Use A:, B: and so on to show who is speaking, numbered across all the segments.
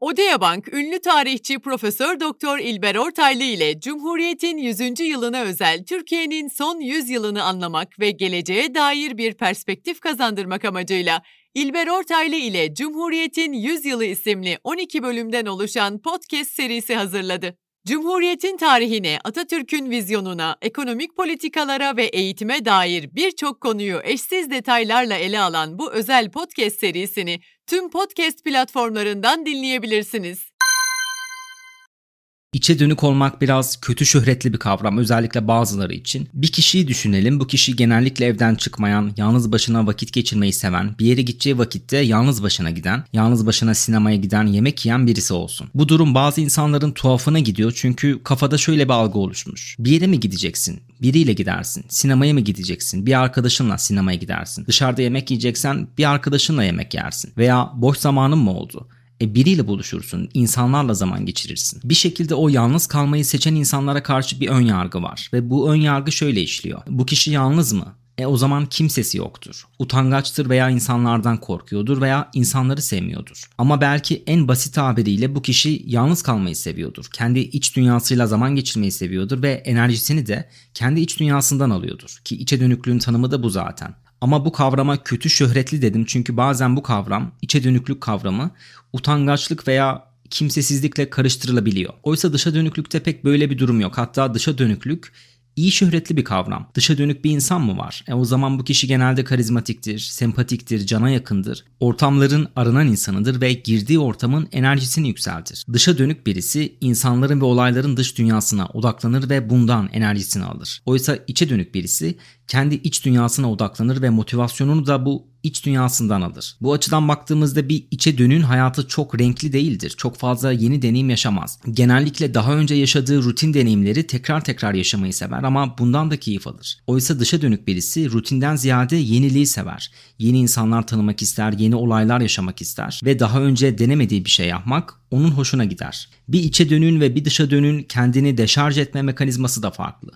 A: Odea Bank ünlü tarihçi Profesör Doktor İlber Ortaylı ile Cumhuriyet'in 100. yılına özel Türkiye'nin son 100 yılını anlamak ve geleceğe dair bir perspektif kazandırmak amacıyla İlber Ortaylı ile Cumhuriyet'in 100 yılı isimli 12 bölümden oluşan podcast serisi hazırladı. Cumhuriyetin tarihine, Atatürk'ün vizyonuna, ekonomik politikalara ve eğitime dair birçok konuyu eşsiz detaylarla ele alan bu özel podcast serisini tüm podcast platformlarından dinleyebilirsiniz.
B: İçe dönük olmak biraz kötü şöhretli bir kavram özellikle bazıları için. Bir kişiyi düşünelim. Bu kişi genellikle evden çıkmayan, yalnız başına vakit geçirmeyi seven, bir yere gideceği vakitte yalnız başına giden, yalnız başına sinemaya giden, yemek yiyen birisi olsun. Bu durum bazı insanların tuhafına gidiyor çünkü kafada şöyle bir algı oluşmuş. Bir yere mi gideceksin? Biriyle gidersin. Sinemaya mı gideceksin? Bir arkadaşınla sinemaya gidersin. Dışarıda yemek yiyeceksen bir arkadaşınla yemek yersin. Veya boş zamanın mı oldu? E biriyle buluşursun, insanlarla zaman geçirirsin. Bir şekilde o yalnız kalmayı seçen insanlara karşı bir ön yargı var ve bu ön yargı şöyle işliyor. Bu kişi yalnız mı? E o zaman kimsesi yoktur. Utangaçtır veya insanlardan korkuyordur veya insanları sevmiyordur. Ama belki en basit tabiriyle bu kişi yalnız kalmayı seviyordur. Kendi iç dünyasıyla zaman geçirmeyi seviyordur ve enerjisini de kendi iç dünyasından alıyordur. Ki içe dönüklüğün tanımı da bu zaten. Ama bu kavrama kötü şöhretli dedim çünkü bazen bu kavram, içe dönüklük kavramı utangaçlık veya kimsesizlikle karıştırılabiliyor. Oysa dışa dönüklükte pek böyle bir durum yok. Hatta dışa dönüklük iyi şöhretli bir kavram. Dışa dönük bir insan mı var? E o zaman bu kişi genelde karizmatiktir, sempatiktir, cana yakındır. Ortamların aranan insanıdır ve girdiği ortamın enerjisini yükseltir. Dışa dönük birisi insanların ve olayların dış dünyasına odaklanır ve bundan enerjisini alır. Oysa içe dönük birisi kendi iç dünyasına odaklanır ve motivasyonunu da bu iç dünyasından alır. Bu açıdan baktığımızda bir içe dönün hayatı çok renkli değildir. Çok fazla yeni deneyim yaşamaz. Genellikle daha önce yaşadığı rutin deneyimleri tekrar tekrar yaşamayı sever ama bundan da keyif alır. Oysa dışa dönük birisi rutinden ziyade yeniliği sever. Yeni insanlar tanımak ister, yeni olaylar yaşamak ister ve daha önce denemediği bir şey yapmak onun hoşuna gider. Bir içe dönün ve bir dışa dönün kendini deşarj etme mekanizması da farklı.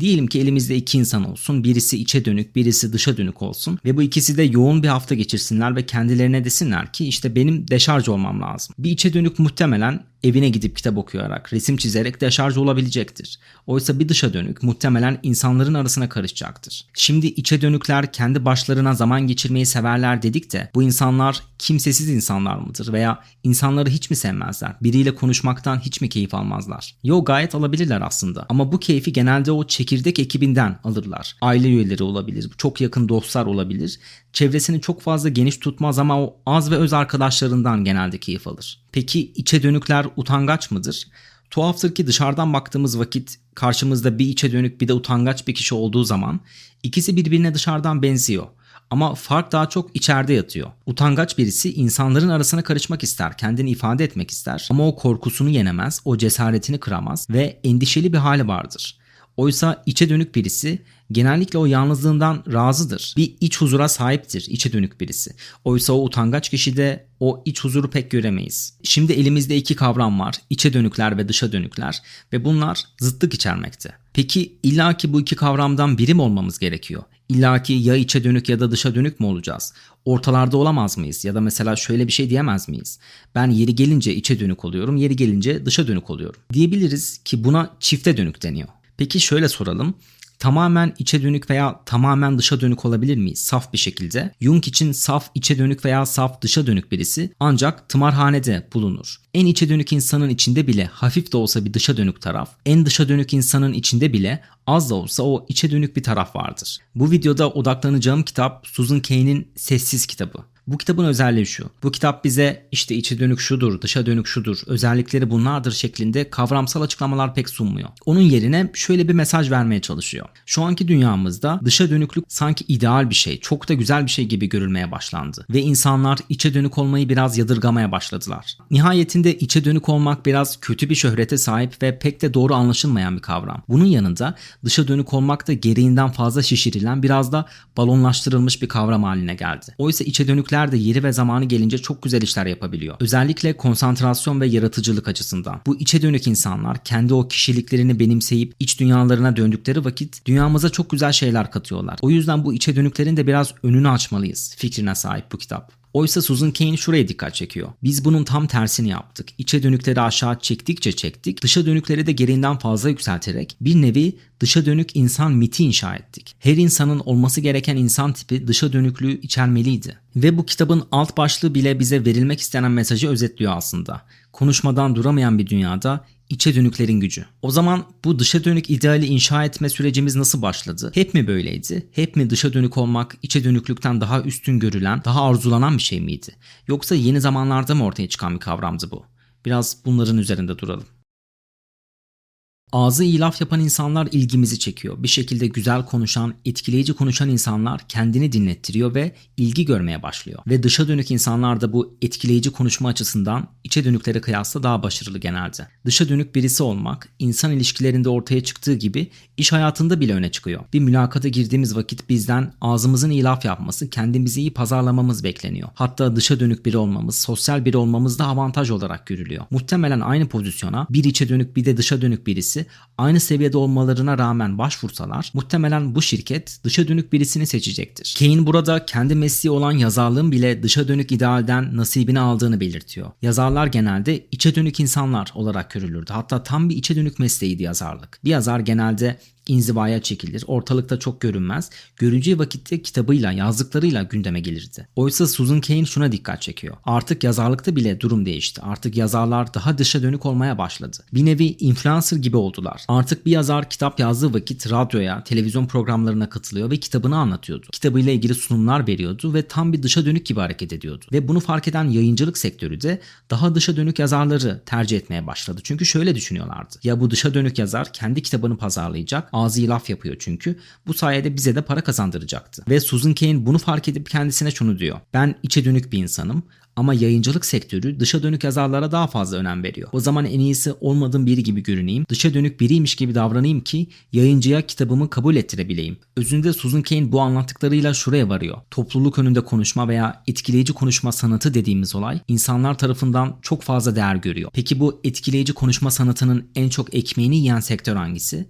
B: Diyelim ki elimizde iki insan olsun. Birisi içe dönük, birisi dışa dönük olsun. Ve bu ikisi de yoğun bir hafta geçirsinler ve kendilerine desinler ki işte benim deşarj olmam lazım. Bir içe dönük muhtemelen evine gidip kitap okuyarak, resim çizerek deşarj olabilecektir. Oysa bir dışa dönük muhtemelen insanların arasına karışacaktır. Şimdi içe dönükler kendi başlarına zaman geçirmeyi severler dedik de bu insanlar kimsesiz insanlar mıdır veya insanları hiç mi sevmezler? Biriyle konuşmaktan hiç mi keyif almazlar? Yo gayet alabilirler aslında ama bu keyfi genelde o çekirdek ekibinden alırlar. Aile üyeleri olabilir, çok yakın dostlar olabilir. Çevresini çok fazla geniş tutmaz ama o az ve öz arkadaşlarından genelde keyif alır. Peki içe dönükler utangaç mıdır? Tuhaftır ki dışarıdan baktığımız vakit karşımızda bir içe dönük bir de utangaç bir kişi olduğu zaman ikisi birbirine dışarıdan benziyor. Ama fark daha çok içeride yatıyor. Utangaç birisi insanların arasına karışmak ister, kendini ifade etmek ister ama o korkusunu yenemez, o cesaretini kıramaz ve endişeli bir hali vardır. Oysa içe dönük birisi genellikle o yalnızlığından razıdır. Bir iç huzura sahiptir içe dönük birisi. Oysa o utangaç kişide o iç huzuru pek göremeyiz. Şimdi elimizde iki kavram var. İçe dönükler ve dışa dönükler ve bunlar zıtlık içermekte. Peki illaki bu iki kavramdan biri mi olmamız gerekiyor? İllaki ya içe dönük ya da dışa dönük mü olacağız? Ortalarda olamaz mıyız? Ya da mesela şöyle bir şey diyemez miyiz? Ben yeri gelince içe dönük oluyorum, yeri gelince dışa dönük oluyorum. Diyebiliriz ki buna çifte dönük deniyor. Peki şöyle soralım tamamen içe dönük veya tamamen dışa dönük olabilir miyiz? Saf bir şekilde. Jung için saf içe dönük veya saf dışa dönük birisi ancak tımarhanede bulunur. En içe dönük insanın içinde bile hafif de olsa bir dışa dönük taraf, en dışa dönük insanın içinde bile az da olsa o içe dönük bir taraf vardır. Bu videoda odaklanacağım kitap Susan Cain'in Sessiz kitabı. Bu kitabın özelliği şu. Bu kitap bize işte içe dönük şudur, dışa dönük şudur, özellikleri bunlardır şeklinde kavramsal açıklamalar pek sunmuyor. Onun yerine şöyle bir mesaj vermeye çalışıyor. Şu anki dünyamızda dışa dönüklük sanki ideal bir şey, çok da güzel bir şey gibi görülmeye başlandı. Ve insanlar içe dönük olmayı biraz yadırgamaya başladılar. Nihayetinde içe dönük olmak biraz kötü bir şöhrete sahip ve pek de doğru anlaşılmayan bir kavram. Bunun yanında dışa dönük olmak da gereğinden fazla şişirilen biraz da balonlaştırılmış bir kavram haline geldi. Oysa içe dönükler Erkekler de yeri ve zamanı gelince çok güzel işler yapabiliyor. Özellikle konsantrasyon ve yaratıcılık açısından. Bu içe dönük insanlar kendi o kişiliklerini benimseyip iç dünyalarına döndükleri vakit dünyamıza çok güzel şeyler katıyorlar. O yüzden bu içe dönüklerin de biraz önünü açmalıyız fikrine sahip bu kitap. Oysa Susan Cain şuraya dikkat çekiyor. Biz bunun tam tersini yaptık. İçe dönükleri aşağı çektikçe çektik, dışa dönükleri de gereğinden fazla yükselterek bir nevi dışa dönük insan miti inşa ettik. Her insanın olması gereken insan tipi dışa dönüklüğü içermeliydi. Ve bu kitabın alt başlığı bile bize verilmek istenen mesajı özetliyor aslında. Konuşmadan duramayan bir dünyada içe dönüklerin gücü. O zaman bu dışa dönük ideali inşa etme sürecimiz nasıl başladı? Hep mi böyleydi? Hep mi dışa dönük olmak içe dönüklükten daha üstün görülen, daha arzulanan bir şey miydi? Yoksa yeni zamanlarda mı ortaya çıkan bir kavramdı bu? Biraz bunların üzerinde duralım. Ağzı iyi laf yapan insanlar ilgimizi çekiyor. Bir şekilde güzel konuşan, etkileyici konuşan insanlar kendini dinlettiriyor ve ilgi görmeye başlıyor. Ve dışa dönük insanlar da bu etkileyici konuşma açısından içe dönüklere kıyasla daha başarılı genelde. Dışa dönük birisi olmak, insan ilişkilerinde ortaya çıktığı gibi iş hayatında bile öne çıkıyor. Bir mülakata girdiğimiz vakit bizden ağzımızın iyi laf yapması, kendimizi iyi pazarlamamız bekleniyor. Hatta dışa dönük biri olmamız, sosyal biri olmamız da avantaj olarak görülüyor. Muhtemelen aynı pozisyona bir içe dönük bir de dışa dönük birisi aynı seviyede olmalarına rağmen başvursalar muhtemelen bu şirket dışa dönük birisini seçecektir. Kane burada kendi mesleği olan yazarlığın bile dışa dönük idealden nasibini aldığını belirtiyor. Yazarlar genelde içe dönük insanlar olarak görülürdü. Hatta tam bir içe dönük mesleğiydi yazarlık. Bir yazar genelde inzivaya çekilir, ortalıkta çok görünmez, görüneceği vakitte kitabıyla, yazdıklarıyla gündeme gelirdi. Oysa Susan Cain şuna dikkat çekiyor. Artık yazarlıkta bile durum değişti. Artık yazarlar daha dışa dönük olmaya başladı. Bir nevi influencer gibi oldular. Artık bir yazar kitap yazdığı vakit radyoya, televizyon programlarına katılıyor ve kitabını anlatıyordu. Kitabıyla ilgili sunumlar veriyordu ve tam bir dışa dönük gibi hareket ediyordu. Ve bunu fark eden yayıncılık sektörü de daha dışa dönük yazarları tercih etmeye başladı. Çünkü şöyle düşünüyorlardı. Ya bu dışa dönük yazar kendi kitabını pazarlayacak, ağzı laf yapıyor çünkü. Bu sayede bize de para kazandıracaktı. Ve Susan Cain bunu fark edip kendisine şunu diyor. Ben içe dönük bir insanım ama yayıncılık sektörü dışa dönük yazarlara daha fazla önem veriyor. O zaman en iyisi olmadığım biri gibi görüneyim, dışa dönük biriymiş gibi davranayım ki yayıncıya kitabımı kabul ettirebileyim. Özünde Susan Cain bu anlattıklarıyla şuraya varıyor. Topluluk önünde konuşma veya etkileyici konuşma sanatı dediğimiz olay insanlar tarafından çok fazla değer görüyor. Peki bu etkileyici konuşma sanatının en çok ekmeğini yiyen sektör hangisi?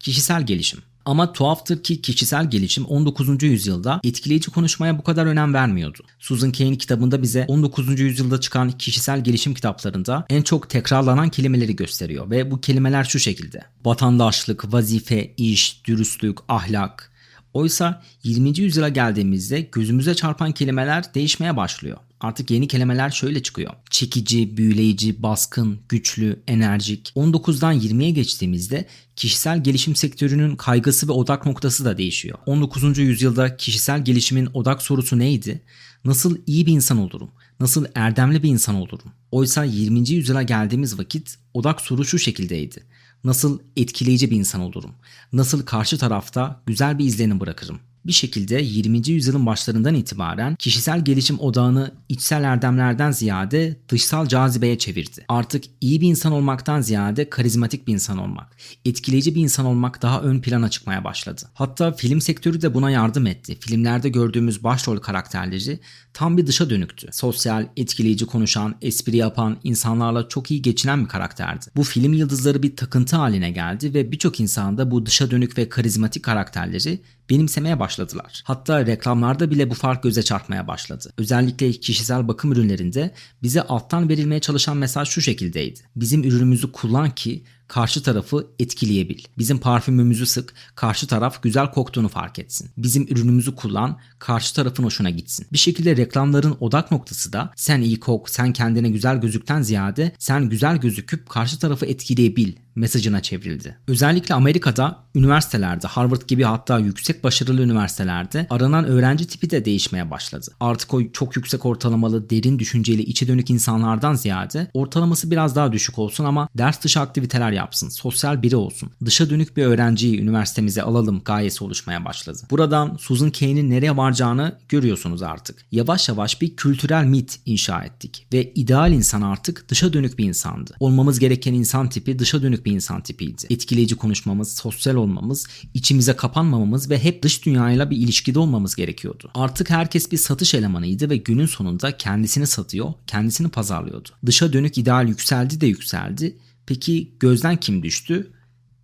B: Kişisel gelişim. Ama tuhaftır ki kişisel gelişim 19. yüzyılda etkileyici konuşmaya bu kadar önem vermiyordu. Susan Cain kitabında bize 19. yüzyılda çıkan kişisel gelişim kitaplarında en çok tekrarlanan kelimeleri gösteriyor ve bu kelimeler şu şekilde. Vatandaşlık, vazife, iş, dürüstlük, ahlak. Oysa 20. yüzyıla geldiğimizde gözümüze çarpan kelimeler değişmeye başlıyor. Artık yeni kelimeler şöyle çıkıyor. Çekici, büyüleyici, baskın, güçlü, enerjik. 19'dan 20'ye geçtiğimizde kişisel gelişim sektörünün kaygısı ve odak noktası da değişiyor. 19. yüzyılda kişisel gelişimin odak sorusu neydi? Nasıl iyi bir insan olurum? Nasıl erdemli bir insan olurum? Oysa 20. yüzyıla geldiğimiz vakit odak soru şu şekildeydi. Nasıl etkileyici bir insan olurum? Nasıl karşı tarafta güzel bir izlenim bırakırım? Bir şekilde 20. yüzyılın başlarından itibaren kişisel gelişim odağını içsel erdemlerden ziyade dışsal cazibeye çevirdi. Artık iyi bir insan olmaktan ziyade karizmatik bir insan olmak, etkileyici bir insan olmak daha ön plana çıkmaya başladı. Hatta film sektörü de buna yardım etti. Filmlerde gördüğümüz başrol karakterleri tam bir dışa dönüktü. Sosyal, etkileyici konuşan, espri yapan, insanlarla çok iyi geçinen bir karakterdi. Bu film yıldızları bir takıntı haline geldi ve birçok insanda bu dışa dönük ve karizmatik karakterleri benimsemeye başladılar. Hatta reklamlarda bile bu fark göze çarpmaya başladı. Özellikle kişisel bakım ürünlerinde bize alttan verilmeye çalışan mesaj şu şekildeydi. Bizim ürünümüzü kullan ki karşı tarafı etkileyebil. Bizim parfümümüzü sık, karşı taraf güzel koktuğunu fark etsin. Bizim ürünümüzü kullan, karşı tarafın hoşuna gitsin. Bir şekilde reklamların odak noktası da sen iyi kok, sen kendine güzel gözükten ziyade sen güzel gözüküp karşı tarafı etkileyebil mesajına çevrildi. Özellikle Amerika'da üniversitelerde, Harvard gibi hatta yüksek başarılı üniversitelerde aranan öğrenci tipi de değişmeye başladı. Artık o çok yüksek ortalamalı, derin düşünceli, içe dönük insanlardan ziyade ortalaması biraz daha düşük olsun ama ders dışı aktiviteler yapsın, sosyal biri olsun. Dışa dönük bir öğrenciyi üniversitemize alalım gayesi oluşmaya başladı. Buradan Susan Cain'in nereye varacağını görüyorsunuz artık. Yavaş yavaş bir kültürel mit inşa ettik ve ideal insan artık dışa dönük bir insandı. Olmamız gereken insan tipi dışa dönük bir insan tipiydi. Etkileyici konuşmamız, sosyal olmamız, içimize kapanmamamız ve hep dış dünyayla bir ilişkide olmamız gerekiyordu. Artık herkes bir satış elemanıydı ve günün sonunda kendisini satıyor, kendisini pazarlıyordu. Dışa dönük ideal yükseldi de yükseldi. Peki gözden kim düştü?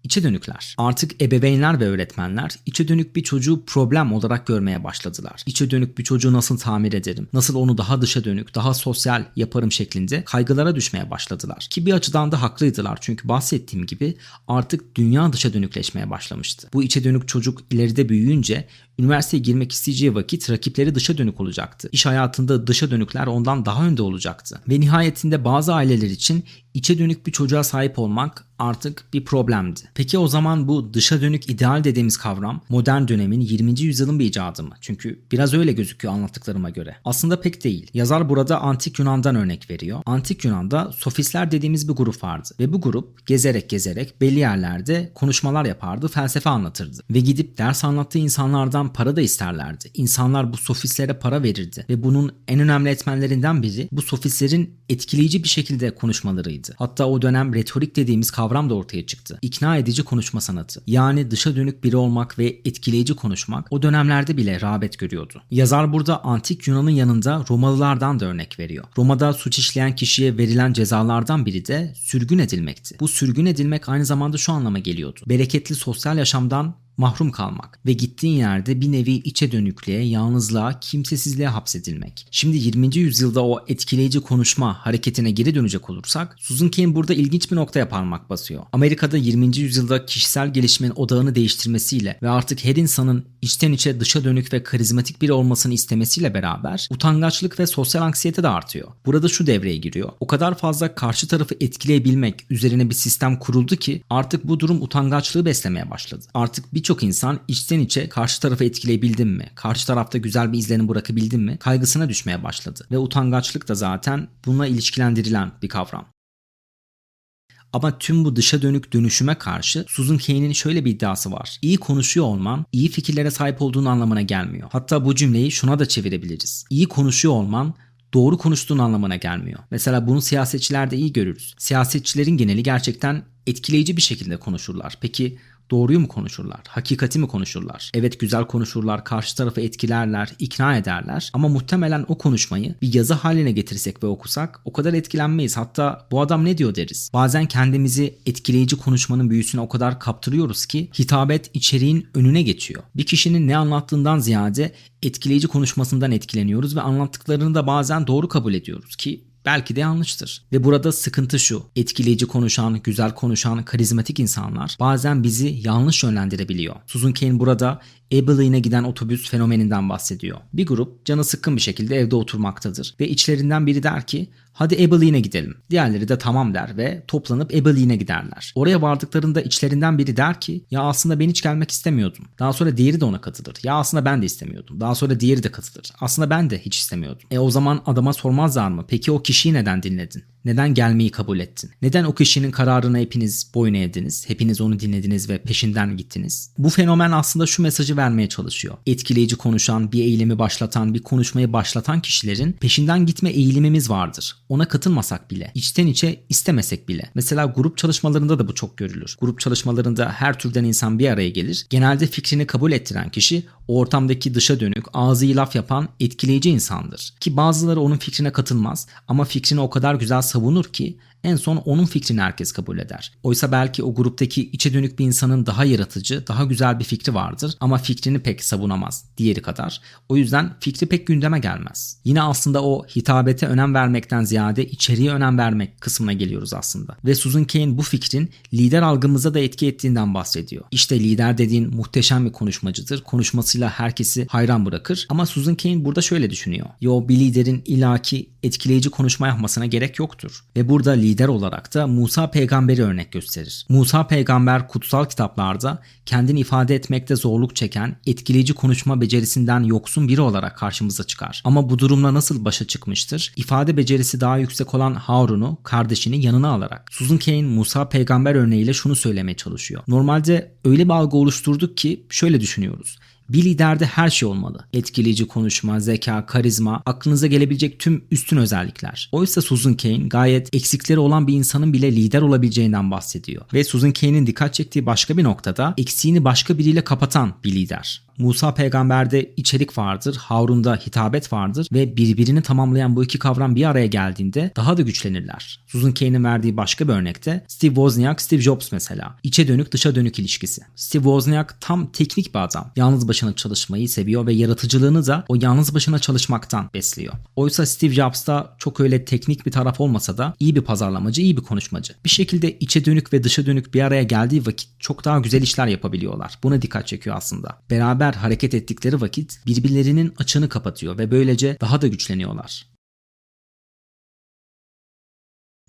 B: içe dönükler. Artık ebeveynler ve öğretmenler içe dönük bir çocuğu problem olarak görmeye başladılar. İçe dönük bir çocuğu nasıl tamir ederim? Nasıl onu daha dışa dönük, daha sosyal yaparım şeklinde kaygılara düşmeye başladılar. Ki bir açıdan da haklıydılar. Çünkü bahsettiğim gibi artık dünya dışa dönükleşmeye başlamıştı. Bu içe dönük çocuk ileride büyüyünce üniversiteye girmek isteyeceği vakit rakipleri dışa dönük olacaktı. İş hayatında dışa dönükler ondan daha önde olacaktı. Ve nihayetinde bazı aileler için içe dönük bir çocuğa sahip olmak artık bir problemdi. Peki o zaman bu dışa dönük ideal dediğimiz kavram modern dönemin 20. yüzyılın bir icadı mı? Çünkü biraz öyle gözüküyor anlattıklarıma göre. Aslında pek değil. Yazar burada antik Yunan'dan örnek veriyor. Antik Yunan'da sofistler dediğimiz bir grup vardı ve bu grup gezerek gezerek belli yerlerde konuşmalar yapardı, felsefe anlatırdı ve gidip ders anlattığı insanlardan para da isterlerdi. İnsanlar bu sofistlere para verirdi ve bunun en önemli etmenlerinden biri bu sofistlerin etkileyici bir şekilde konuşmalarıydı. Hatta o dönem retorik dediğimiz kavram da ortaya çıktı. İkna edici konuşma sanatı. Yani dışa dönük biri olmak ve etkileyici konuşmak o dönemlerde bile rağbet görüyordu. Yazar burada antik Yunan'ın yanında Romalılardan da örnek veriyor. Roma'da suç işleyen kişiye verilen cezalardan biri de sürgün edilmekti. Bu sürgün edilmek aynı zamanda şu anlama geliyordu. Bereketli sosyal yaşamdan mahrum kalmak ve gittiğin yerde bir nevi içe dönüklüğe, yalnızlığa, kimsesizliğe hapsedilmek. Şimdi 20. yüzyılda o etkileyici konuşma hareketine geri dönecek olursak Susan Cain burada ilginç bir noktaya parmak basıyor. Amerika'da 20. yüzyılda kişisel gelişimin odağını değiştirmesiyle ve artık her insanın içten içe dışa dönük ve karizmatik biri olmasını istemesiyle beraber utangaçlık ve sosyal anksiyete de artıyor. Burada şu devreye giriyor. O kadar fazla karşı tarafı etkileyebilmek üzerine bir sistem kuruldu ki artık bu durum utangaçlığı beslemeye başladı. Artık bir birçok insan içten içe karşı tarafı etkileyebildim mi? Karşı tarafta güzel bir izlenim bırakabildim mi? Kaygısına düşmeye başladı. Ve utangaçlık da zaten bununla ilişkilendirilen bir kavram. Ama tüm bu dışa dönük dönüşüme karşı Susan Cain'in şöyle bir iddiası var. İyi konuşuyor olman iyi fikirlere sahip olduğun anlamına gelmiyor. Hatta bu cümleyi şuna da çevirebiliriz. İyi konuşuyor olman doğru konuştuğun anlamına gelmiyor. Mesela bunu siyasetçilerde iyi görürüz. Siyasetçilerin geneli gerçekten etkileyici bir şekilde konuşurlar. Peki Doğruyu mu konuşurlar? Hakikati mi konuşurlar? Evet güzel konuşurlar, karşı tarafı etkilerler, ikna ederler ama muhtemelen o konuşmayı bir yazı haline getirsek ve okusak o kadar etkilenmeyiz. Hatta bu adam ne diyor deriz. Bazen kendimizi etkileyici konuşmanın büyüsüne o kadar kaptırıyoruz ki hitabet içeriğin önüne geçiyor. Bir kişinin ne anlattığından ziyade etkileyici konuşmasından etkileniyoruz ve anlattıklarını da bazen doğru kabul ediyoruz ki Belki de yanlıştır. Ve burada sıkıntı şu. Etkileyici konuşan, güzel konuşan, karizmatik insanlar bazen bizi yanlış yönlendirebiliyor. Susan Cain burada Abilene giden otobüs fenomeninden bahsediyor. Bir grup canı sıkkın bir şekilde evde oturmaktadır ve içlerinden biri der ki hadi Abilene'e gidelim. Diğerleri de tamam der ve toplanıp Abilene'e giderler. Oraya vardıklarında içlerinden biri der ki ya aslında ben hiç gelmek istemiyordum. Daha sonra diğeri de ona katılır. Ya aslında ben de istemiyordum. Daha sonra diğeri de katılır. Aslında ben de hiç istemiyordum. E o zaman adama sormazlar mı? Peki o kişiyi neden dinledin? Neden gelmeyi kabul ettin? Neden o kişinin kararına hepiniz boyun eğdiniz? Hepiniz onu dinlediniz ve peşinden gittiniz? Bu fenomen aslında şu mesajı vermeye çalışıyor. Etkileyici konuşan, bir eylemi başlatan, bir konuşmayı başlatan kişilerin peşinden gitme eğilimimiz vardır. Ona katılmasak bile, içten içe istemesek bile. Mesela grup çalışmalarında da bu çok görülür. Grup çalışmalarında her türden insan bir araya gelir. Genelde fikrini kabul ettiren kişi o ortamdaki dışa dönük, ağzı laf yapan etkileyici insandır. Ki bazıları onun fikrine katılmaz ama fikrini o kadar güzel savunur ki en son onun fikrini herkes kabul eder. Oysa belki o gruptaki içe dönük bir insanın daha yaratıcı, daha güzel bir fikri vardır ama fikrini pek savunamaz diğeri kadar. O yüzden fikri pek gündeme gelmez. Yine aslında o hitabete önem vermekten ziyade içeriye önem vermek kısmına geliyoruz aslında. Ve Susan Cain bu fikrin lider algımıza da etki ettiğinden bahsediyor. İşte lider dediğin muhteşem bir konuşmacıdır. Konuşmasıyla herkesi hayran bırakır. Ama Susan Cain burada şöyle düşünüyor. Yo bir liderin ilaki etkileyici konuşma yapmasına gerek yoktur. Ve burada lider olarak da Musa peygamberi örnek gösterir. Musa peygamber kutsal kitaplarda kendini ifade etmekte zorluk çeken, etkileyici konuşma becerisinden yoksun biri olarak karşımıza çıkar. Ama bu durumla nasıl başa çıkmıştır? İfade becerisi daha yüksek olan Harun'u kardeşini yanına alarak. Susan Cain Musa peygamber örneğiyle şunu söylemeye çalışıyor. Normalde öyle bir algı oluşturduk ki şöyle düşünüyoruz. Bir liderde her şey olmalı. Etkileyici konuşma, zeka, karizma, aklınıza gelebilecek tüm üstün özellikler. Oysa Susan Cain gayet eksikleri olan bir insanın bile lider olabileceğinden bahsediyor. Ve Susan Cain'in dikkat çektiği başka bir noktada eksiğini başka biriyle kapatan bir lider. Musa peygamberde içerik vardır, Harun'da hitabet vardır ve birbirini tamamlayan bu iki kavram bir araya geldiğinde daha da güçlenirler. Susan Cain'in verdiği başka bir örnekte Steve Wozniak, Steve Jobs mesela. İçe dönük dışa dönük ilişkisi. Steve Wozniak tam teknik bir adam. Yalnız başına çalışmayı seviyor ve yaratıcılığını da o yalnız başına çalışmaktan besliyor. Oysa Steve Jobs'ta çok öyle teknik bir taraf olmasa da iyi bir pazarlamacı, iyi bir konuşmacı. Bir şekilde içe dönük ve dışa dönük bir araya geldiği vakit çok daha güzel işler yapabiliyorlar. Buna dikkat çekiyor aslında. Beraber hareket ettikleri vakit birbirlerinin açığını kapatıyor ve böylece daha da güçleniyorlar.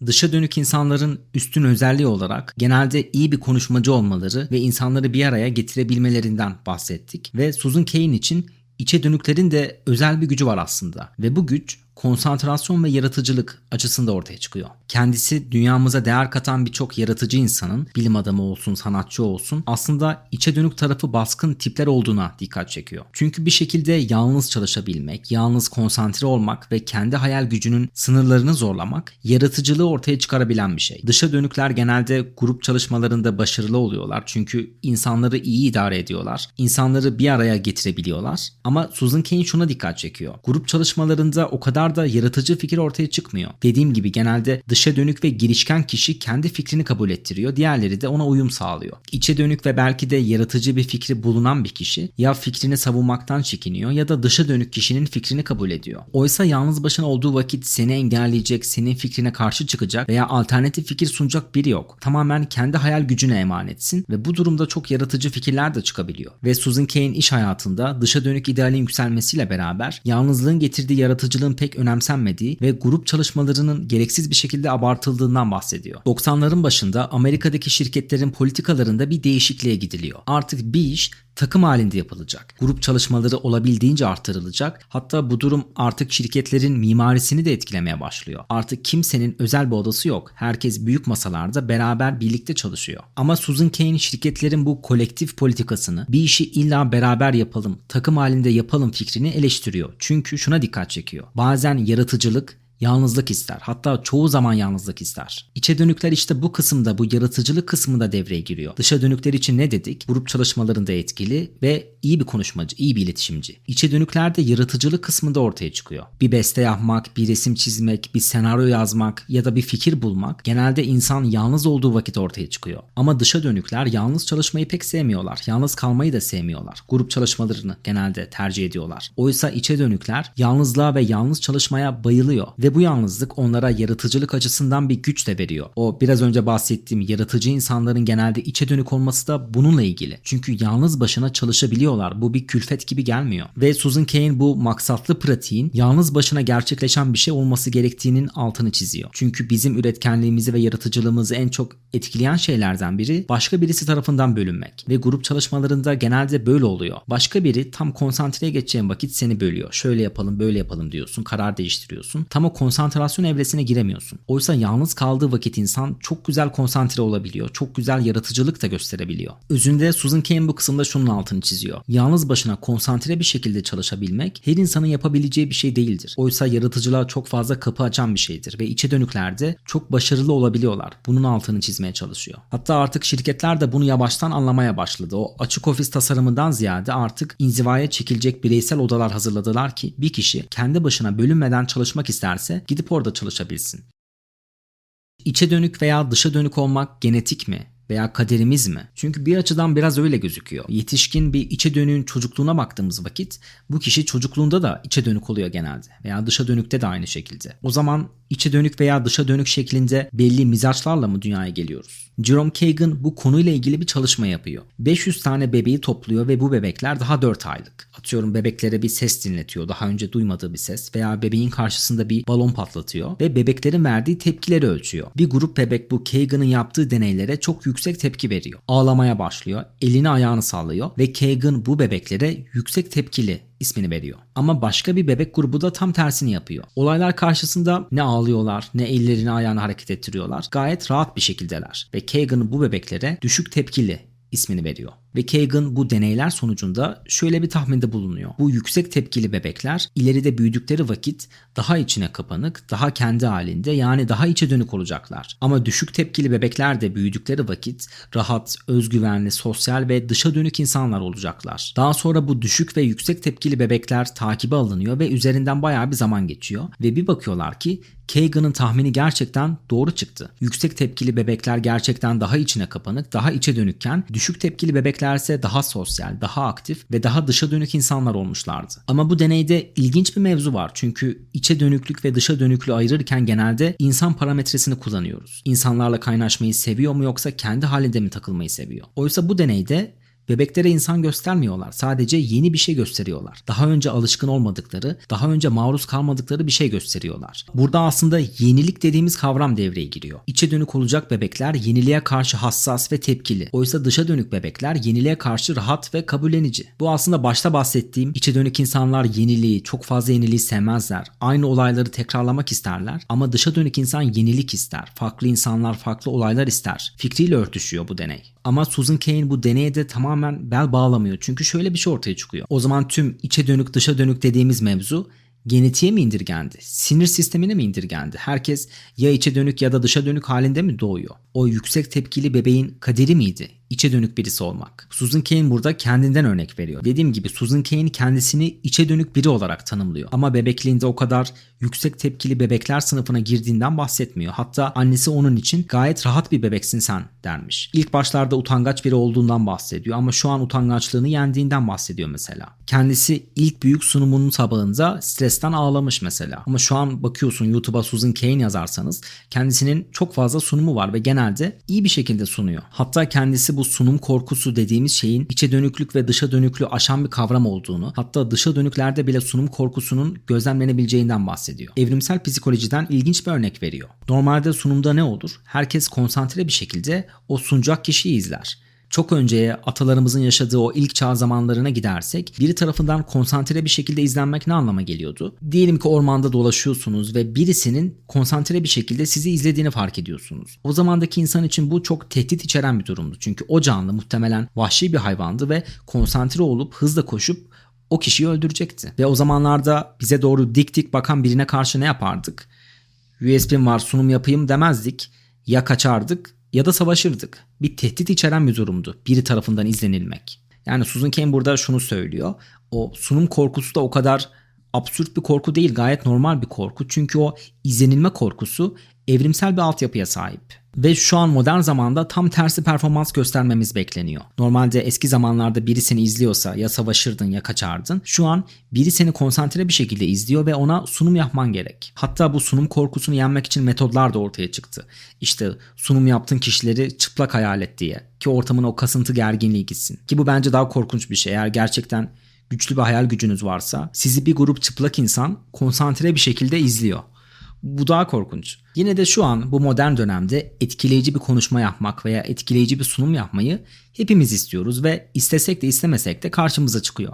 B: Dışa dönük insanların üstün özelliği olarak genelde iyi bir konuşmacı olmaları ve insanları bir araya getirebilmelerinden bahsettik. Ve Susan Cain için içe dönüklerin de özel bir gücü var aslında. Ve bu güç konsantrasyon ve yaratıcılık açısında ortaya çıkıyor. Kendisi dünyamıza değer katan birçok yaratıcı insanın, bilim adamı olsun, sanatçı olsun aslında içe dönük tarafı baskın tipler olduğuna dikkat çekiyor. Çünkü bir şekilde yalnız çalışabilmek, yalnız konsantre olmak ve kendi hayal gücünün sınırlarını zorlamak yaratıcılığı ortaya çıkarabilen bir şey. Dışa dönükler genelde grup çalışmalarında başarılı oluyorlar çünkü insanları iyi idare ediyorlar. İnsanları bir araya getirebiliyorlar. Ama Susan Cain şuna dikkat çekiyor. Grup çalışmalarında o kadar da yaratıcı fikir ortaya çıkmıyor. Dediğim gibi genelde dışa dönük ve girişken kişi kendi fikrini kabul ettiriyor. Diğerleri de ona uyum sağlıyor. İçe dönük ve belki de yaratıcı bir fikri bulunan bir kişi ya fikrini savunmaktan çekiniyor ya da dışa dönük kişinin fikrini kabul ediyor. Oysa yalnız başına olduğu vakit seni engelleyecek, senin fikrine karşı çıkacak veya alternatif fikir sunacak biri yok. Tamamen kendi hayal gücüne emanetsin ve bu durumda çok yaratıcı fikirler de çıkabiliyor. Ve Susan Cain iş hayatında dışa dönük idealin yükselmesiyle beraber yalnızlığın getirdiği yaratıcılığın pek önemsenmediği ve grup çalışmalarının gereksiz bir şekilde abartıldığından bahsediyor. 90'ların başında Amerika'daki şirketlerin politikalarında bir değişikliğe gidiliyor. Artık bir iş takım halinde yapılacak. Grup çalışmaları olabildiğince artırılacak. Hatta bu durum artık şirketlerin mimarisini de etkilemeye başlıyor. Artık kimsenin özel bir odası yok. Herkes büyük masalarda beraber birlikte çalışıyor. Ama Susan Cain şirketlerin bu kolektif politikasını bir işi illa beraber yapalım, takım halinde yapalım fikrini eleştiriyor. Çünkü şuna dikkat çekiyor. Bazen yaratıcılık yalnızlık ister. Hatta çoğu zaman yalnızlık ister. İçe dönükler işte bu kısımda, bu yaratıcılık kısmında devreye giriyor. Dışa dönükler için ne dedik? Grup çalışmalarında etkili ve iyi bir konuşmacı, iyi bir iletişimci. İçe dönükler de yaratıcılık kısmında ortaya çıkıyor. Bir beste yapmak, bir resim çizmek, bir senaryo yazmak ya da bir fikir bulmak genelde insan yalnız olduğu vakit ortaya çıkıyor. Ama dışa dönükler yalnız çalışmayı pek sevmiyorlar. Yalnız kalmayı da sevmiyorlar. Grup çalışmalarını genelde tercih ediyorlar. Oysa içe dönükler yalnızlığa ve yalnız çalışmaya bayılıyor ve ve bu yalnızlık onlara yaratıcılık açısından bir güç de veriyor. O biraz önce bahsettiğim yaratıcı insanların genelde içe dönük olması da bununla ilgili. Çünkü yalnız başına çalışabiliyorlar. Bu bir külfet gibi gelmiyor. Ve Susan Cain bu maksatlı pratiğin yalnız başına gerçekleşen bir şey olması gerektiğinin altını çiziyor. Çünkü bizim üretkenliğimizi ve yaratıcılığımızı en çok etkileyen şeylerden biri başka birisi tarafından bölünmek. Ve grup çalışmalarında genelde böyle oluyor. Başka biri tam konsantreye geçeceğin vakit seni bölüyor. Şöyle yapalım böyle yapalım diyorsun. Karar değiştiriyorsun. Tam o konsantrasyon evresine giremiyorsun. Oysa yalnız kaldığı vakit insan çok güzel konsantre olabiliyor. Çok güzel yaratıcılık da gösterebiliyor. Özünde Susan Cain bu kısımda şunun altını çiziyor. Yalnız başına konsantre bir şekilde çalışabilmek her insanın yapabileceği bir şey değildir. Oysa yaratıcılığa çok fazla kapı açan bir şeydir ve içe dönüklerde çok başarılı olabiliyorlar. Bunun altını çizmeye çalışıyor. Hatta artık şirketler de bunu yavaştan anlamaya başladı. O açık ofis tasarımından ziyade artık inzivaya çekilecek bireysel odalar hazırladılar ki bir kişi kendi başına bölünmeden çalışmak isterse isterse gidip orada çalışabilsin. İçe dönük veya dışa dönük olmak genetik mi? veya kaderimiz mi? Çünkü bir açıdan biraz öyle gözüküyor. Yetişkin bir içe dönüğün çocukluğuna baktığımız vakit bu kişi çocukluğunda da içe dönük oluyor genelde veya dışa dönükte de aynı şekilde. O zaman içe dönük veya dışa dönük şeklinde belli mizaçlarla mı dünyaya geliyoruz? Jerome Kagan bu konuyla ilgili bir çalışma yapıyor. 500 tane bebeği topluyor ve bu bebekler daha 4 aylık. Atıyorum bebeklere bir ses dinletiyor. Daha önce duymadığı bir ses veya bebeğin karşısında bir balon patlatıyor ve bebeklerin verdiği tepkileri ölçüyor. Bir grup bebek bu Kagan'ın yaptığı deneylere çok yüksek tepki veriyor. Ağlamaya başlıyor, elini ayağını sallıyor ve Kagan bu bebeklere yüksek tepkili ismini veriyor. Ama başka bir bebek grubu da tam tersini yapıyor. Olaylar karşısında ne ağlıyorlar ne ellerini ayağını hareket ettiriyorlar. Gayet rahat bir şekildeler. Ve Kagan bu bebeklere düşük tepkili ismini veriyor. Ve Kagan bu deneyler sonucunda şöyle bir tahminde bulunuyor. Bu yüksek tepkili bebekler ileride büyüdükleri vakit daha içine kapanık, daha kendi halinde yani daha içe dönük olacaklar. Ama düşük tepkili bebekler de büyüdükleri vakit rahat, özgüvenli, sosyal ve dışa dönük insanlar olacaklar. Daha sonra bu düşük ve yüksek tepkili bebekler takibe alınıyor ve üzerinden bayağı bir zaman geçiyor ve bir bakıyorlar ki Kagan'ın tahmini gerçekten doğru çıktı. Yüksek tepkili bebekler gerçekten daha içine kapanık, daha içe dönükken düşük tepkili bebekler ise daha sosyal, daha aktif ve daha dışa dönük insanlar olmuşlardı. Ama bu deneyde ilginç bir mevzu var. Çünkü içe dönüklük ve dışa dönüklüğü ayırırken genelde insan parametresini kullanıyoruz. İnsanlarla kaynaşmayı seviyor mu yoksa kendi halinde mi takılmayı seviyor? Oysa bu deneyde Bebeklere insan göstermiyorlar. Sadece yeni bir şey gösteriyorlar. Daha önce alışkın olmadıkları, daha önce maruz kalmadıkları bir şey gösteriyorlar. Burada aslında yenilik dediğimiz kavram devreye giriyor. İçe dönük olacak bebekler yeniliğe karşı hassas ve tepkili. Oysa dışa dönük bebekler yeniliğe karşı rahat ve kabullenici. Bu aslında başta bahsettiğim içe dönük insanlar yeniliği, çok fazla yeniliği sevmezler. Aynı olayları tekrarlamak isterler ama dışa dönük insan yenilik ister. Farklı insanlar farklı olaylar ister. Fikriyle örtüşüyor bu deney. Ama Susan Cain bu deneye de tamamen bel bağlamıyor. Çünkü şöyle bir şey ortaya çıkıyor. O zaman tüm içe dönük dışa dönük dediğimiz mevzu genetiğe mi indirgendi? Sinir sistemine mi indirgendi? Herkes ya içe dönük ya da dışa dönük halinde mi doğuyor? O yüksek tepkili bebeğin kaderi miydi? İçe dönük birisi olmak. Susan Cain burada kendinden örnek veriyor. Dediğim gibi Susan Cain kendisini içe dönük biri olarak tanımlıyor. Ama bebekliğinde o kadar yüksek tepkili bebekler sınıfına girdiğinden bahsetmiyor. Hatta annesi onun için gayet rahat bir bebeksin sen dermiş. İlk başlarda utangaç biri olduğundan bahsediyor ama şu an utangaçlığını yendiğinden bahsediyor mesela. Kendisi ilk büyük sunumunun sabahında stresten ağlamış mesela. Ama şu an bakıyorsun YouTube'a Susan Cain yazarsanız kendisinin çok fazla sunumu var ve genelde iyi bir şekilde sunuyor. Hatta kendisi bu sunum korkusu dediğimiz şeyin içe dönüklük ve dışa dönüklüğü aşan bir kavram olduğunu, hatta dışa dönüklerde bile sunum korkusunun gözlemlenebileceğinden bahsediyor. Evrimsel psikolojiden ilginç bir örnek veriyor. Normalde sunumda ne olur? Herkes konsantre bir şekilde o sunacak kişiyi izler çok önceye atalarımızın yaşadığı o ilk çağ zamanlarına gidersek biri tarafından konsantre bir şekilde izlenmek ne anlama geliyordu? Diyelim ki ormanda dolaşıyorsunuz ve birisinin konsantre bir şekilde sizi izlediğini fark ediyorsunuz. O zamandaki insan için bu çok tehdit içeren bir durumdu. Çünkü o canlı muhtemelen vahşi bir hayvandı ve konsantre olup hızla koşup o kişiyi öldürecekti. Ve o zamanlarda bize doğru dik dik bakan birine karşı ne yapardık? USB'm var sunum yapayım demezdik. Ya kaçardık ya da savaşırdık. Bir tehdit içeren bir durumdu biri tarafından izlenilmek. Yani Susan Cain burada şunu söylüyor. O sunum korkusu da o kadar absürt bir korku değil gayet normal bir korku. Çünkü o izlenilme korkusu evrimsel bir altyapıya sahip. Ve şu an modern zamanda tam tersi performans göstermemiz bekleniyor. Normalde eski zamanlarda biri seni izliyorsa ya savaşırdın ya kaçardın. Şu an biri seni konsantre bir şekilde izliyor ve ona sunum yapman gerek. Hatta bu sunum korkusunu yenmek için metodlar da ortaya çıktı. İşte sunum yaptığın kişileri çıplak hayal et diye ki ortamın o kasıntı gerginliği gitsin. Ki bu bence daha korkunç bir şey. Eğer gerçekten güçlü bir hayal gücünüz varsa sizi bir grup çıplak insan konsantre bir şekilde izliyor. Bu daha korkunç. Yine de şu an bu modern dönemde etkileyici bir konuşma yapmak veya etkileyici bir sunum yapmayı hepimiz istiyoruz ve istesek de istemesek de karşımıza çıkıyor.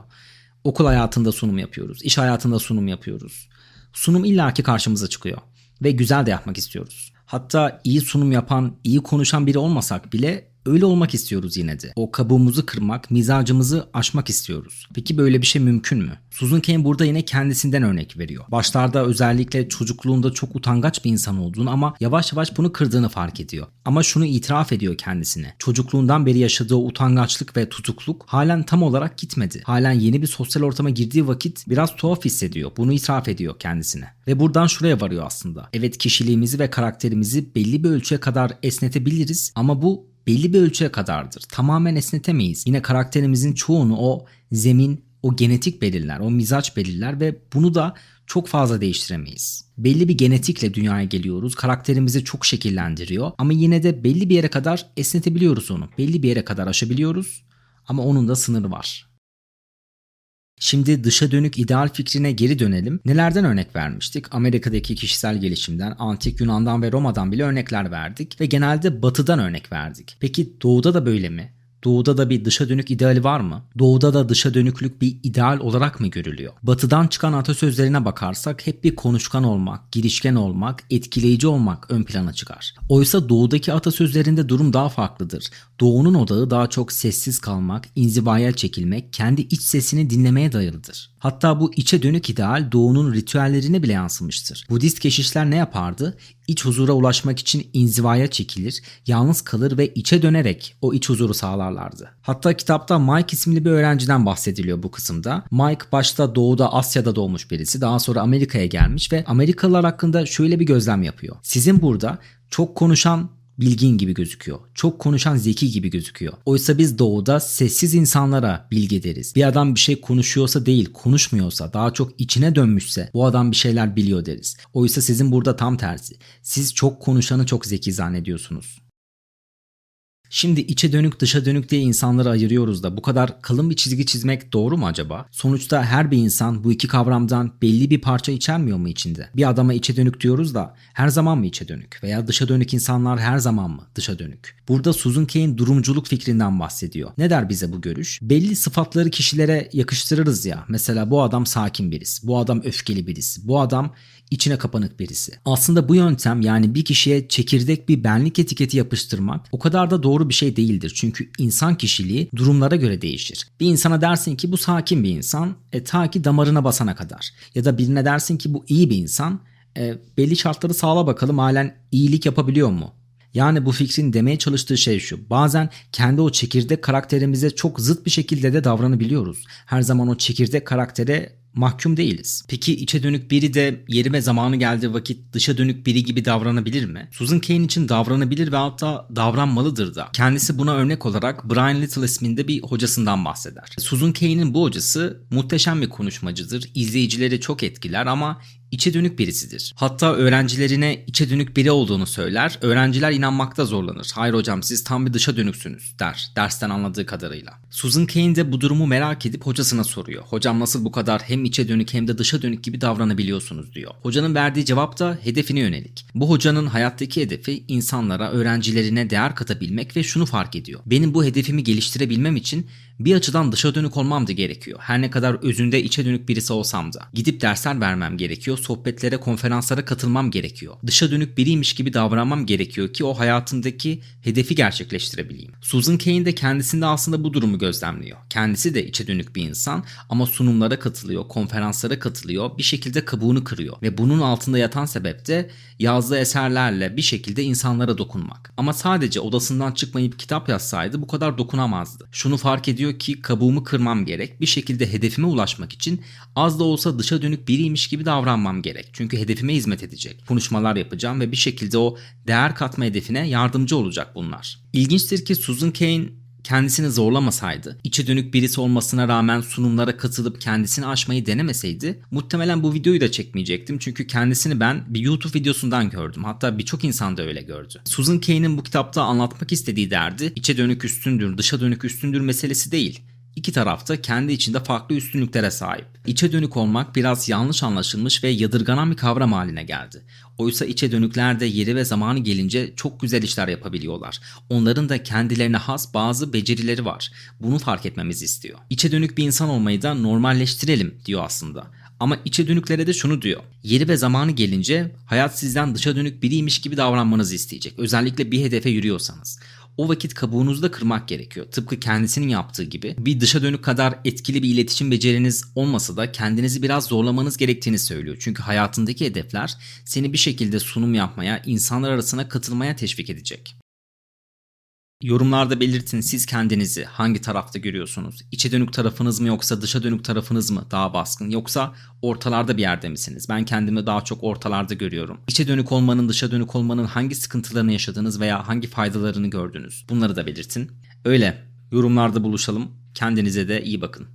B: Okul hayatında sunum yapıyoruz, iş hayatında sunum yapıyoruz. Sunum illaki karşımıza çıkıyor ve güzel de yapmak istiyoruz. Hatta iyi sunum yapan, iyi konuşan biri olmasak bile Öyle olmak istiyoruz yine de. O kabuğumuzu kırmak, mizacımızı aşmak istiyoruz. Peki böyle bir şey mümkün mü? Susan Cain burada yine kendisinden örnek veriyor. Başlarda özellikle çocukluğunda çok utangaç bir insan olduğunu ama yavaş yavaş bunu kırdığını fark ediyor. Ama şunu itiraf ediyor kendisine. Çocukluğundan beri yaşadığı utangaçlık ve tutukluk halen tam olarak gitmedi. Halen yeni bir sosyal ortama girdiği vakit biraz tuhaf hissediyor. Bunu itiraf ediyor kendisine. Ve buradan şuraya varıyor aslında. Evet kişiliğimizi ve karakterimizi belli bir ölçüye kadar esnetebiliriz ama bu belli bir ölçüye kadardır. Tamamen esnetemeyiz. Yine karakterimizin çoğunu o zemin, o genetik belirler, o mizaç belirler ve bunu da çok fazla değiştiremeyiz. Belli bir genetikle dünyaya geliyoruz. Karakterimizi çok şekillendiriyor ama yine de belli bir yere kadar esnetebiliyoruz onu. Belli bir yere kadar aşabiliyoruz ama onun da sınırı var. Şimdi dışa dönük ideal fikrine geri dönelim. Nelerden örnek vermiştik? Amerika'daki kişisel gelişimden, antik Yunan'dan ve Roma'dan bile örnekler verdik ve genelde batıdan örnek verdik. Peki doğuda da böyle mi? Doğuda da bir dışa dönük ideali var mı? Doğuda da dışa dönüklük bir ideal olarak mı görülüyor? Batıdan çıkan atasözlerine bakarsak hep bir konuşkan olmak, girişken olmak, etkileyici olmak ön plana çıkar. Oysa doğudaki atasözlerinde durum daha farklıdır. Doğunun odağı daha çok sessiz kalmak, inzivaya çekilmek, kendi iç sesini dinlemeye dayalıdır. Hatta bu içe dönük ideal doğunun ritüellerine bile yansımıştır. Budist keşişler ne yapardı? İç huzura ulaşmak için inzivaya çekilir, yalnız kalır ve içe dönerek o iç huzuru sağlarlardı. Hatta kitapta Mike isimli bir öğrenciden bahsediliyor bu kısımda. Mike başta doğuda Asya'da doğmuş birisi daha sonra Amerika'ya gelmiş ve Amerikalılar hakkında şöyle bir gözlem yapıyor. Sizin burada çok konuşan bilgin gibi gözüküyor. Çok konuşan zeki gibi gözüküyor. Oysa biz doğuda sessiz insanlara bilgi deriz. Bir adam bir şey konuşuyorsa değil, konuşmuyorsa, daha çok içine dönmüşse bu adam bir şeyler biliyor deriz. Oysa sizin burada tam tersi. Siz çok konuşanı çok zeki zannediyorsunuz. Şimdi içe dönük dışa dönük diye insanları ayırıyoruz da bu kadar kalın bir çizgi çizmek doğru mu acaba? Sonuçta her bir insan bu iki kavramdan belli bir parça içermiyor mu içinde? Bir adama içe dönük diyoruz da her zaman mı içe dönük? Veya dışa dönük insanlar her zaman mı dışa dönük? Burada Susan Cain durumculuk fikrinden bahsediyor. Ne der bize bu görüş? Belli sıfatları kişilere yakıştırırız ya. Mesela bu adam sakin birisi, bu adam öfkeli birisi, bu adam içine kapanık birisi. Aslında bu yöntem yani bir kişiye çekirdek bir benlik etiketi yapıştırmak o kadar da doğru bir şey değildir. Çünkü insan kişiliği durumlara göre değişir. Bir insana dersin ki bu sakin bir insan e, ta ki damarına basana kadar. Ya da birine dersin ki bu iyi bir insan e, belli şartları sağla bakalım halen iyilik yapabiliyor mu? Yani bu fikrin demeye çalıştığı şey şu. Bazen kendi o çekirdek karakterimize çok zıt bir şekilde de davranabiliyoruz. Her zaman o çekirdek karaktere mahkum değiliz. Peki içe dönük biri de yeri ve zamanı geldiği vakit dışa dönük biri gibi davranabilir mi? Susan Cain için davranabilir ve hatta davranmalıdır da. Kendisi buna örnek olarak Brian Little isminde bir hocasından bahseder. Susan Cain'in bu hocası muhteşem bir konuşmacıdır. İzleyicileri çok etkiler ama içe dönük birisidir. Hatta öğrencilerine içe dönük biri olduğunu söyler. Öğrenciler inanmakta zorlanır. Hayır hocam siz tam bir dışa dönüksünüz der. Dersten anladığı kadarıyla. Susan Cain de bu durumu merak edip hocasına soruyor. Hocam nasıl bu kadar hem içe dönük hem de dışa dönük gibi davranabiliyorsunuz diyor. Hocanın verdiği cevap da hedefine yönelik. Bu hocanın hayattaki hedefi insanlara, öğrencilerine değer katabilmek ve şunu fark ediyor. Benim bu hedefimi geliştirebilmem için bir açıdan dışa dönük olmam da gerekiyor. Her ne kadar özünde içe dönük birisi olsam da. Gidip dersler vermem gerekiyor, sohbetlere, konferanslara katılmam gerekiyor. Dışa dönük biriymiş gibi davranmam gerekiyor ki o hayatımdaki hedefi gerçekleştirebileyim. Susan Cain de kendisinde aslında bu durumu gözlemliyor. Kendisi de içe dönük bir insan ama sunumlara katılıyor, konferanslara katılıyor, bir şekilde kabuğunu kırıyor. Ve bunun altında yatan sebep de yazdığı eserlerle bir şekilde insanlara dokunmak. Ama sadece odasından çıkmayıp kitap yazsaydı bu kadar dokunamazdı. Şunu fark ediyor diyor ki kabuğumu kırmam gerek. Bir şekilde hedefime ulaşmak için az da olsa dışa dönük biriymiş gibi davranmam gerek. Çünkü hedefime hizmet edecek. Konuşmalar yapacağım ve bir şekilde o değer katma hedefine yardımcı olacak bunlar. İlginçtir ki Susan Cain kendisini zorlamasaydı, içe dönük birisi olmasına rağmen sunumlara katılıp kendisini aşmayı denemeseydi muhtemelen bu videoyu da çekmeyecektim. Çünkü kendisini ben bir YouTube videosundan gördüm. Hatta birçok insan da öyle gördü. Susan Cain'in bu kitapta anlatmak istediği derdi içe dönük üstündür, dışa dönük üstündür meselesi değil. İki tarafta kendi içinde farklı üstünlüklere sahip. İçe dönük olmak biraz yanlış anlaşılmış ve yadırganan bir kavram haline geldi. Oysa içe dönükler de yeri ve zamanı gelince çok güzel işler yapabiliyorlar. Onların da kendilerine has bazı becerileri var. Bunu fark etmemizi istiyor. İçe dönük bir insan olmayı da normalleştirelim diyor aslında. Ama içe dönüklere de şunu diyor. Yeri ve zamanı gelince hayat sizden dışa dönük biriymiş gibi davranmanızı isteyecek. Özellikle bir hedefe yürüyorsanız o vakit kabuğunuzda kırmak gerekiyor. Tıpkı kendisinin yaptığı gibi. Bir dışa dönük kadar etkili bir iletişim beceriniz olmasa da kendinizi biraz zorlamanız gerektiğini söylüyor. Çünkü hayatındaki hedefler seni bir şekilde sunum yapmaya, insanlar arasına katılmaya teşvik edecek. Yorumlarda belirtin siz kendinizi hangi tarafta görüyorsunuz? İçe dönük tarafınız mı yoksa dışa dönük tarafınız mı daha baskın yoksa ortalarda bir yerde misiniz? Ben kendimi daha çok ortalarda görüyorum. İçe dönük olmanın dışa dönük olmanın hangi sıkıntılarını yaşadınız veya hangi faydalarını gördünüz? Bunları da belirtin. Öyle yorumlarda buluşalım. Kendinize de iyi bakın.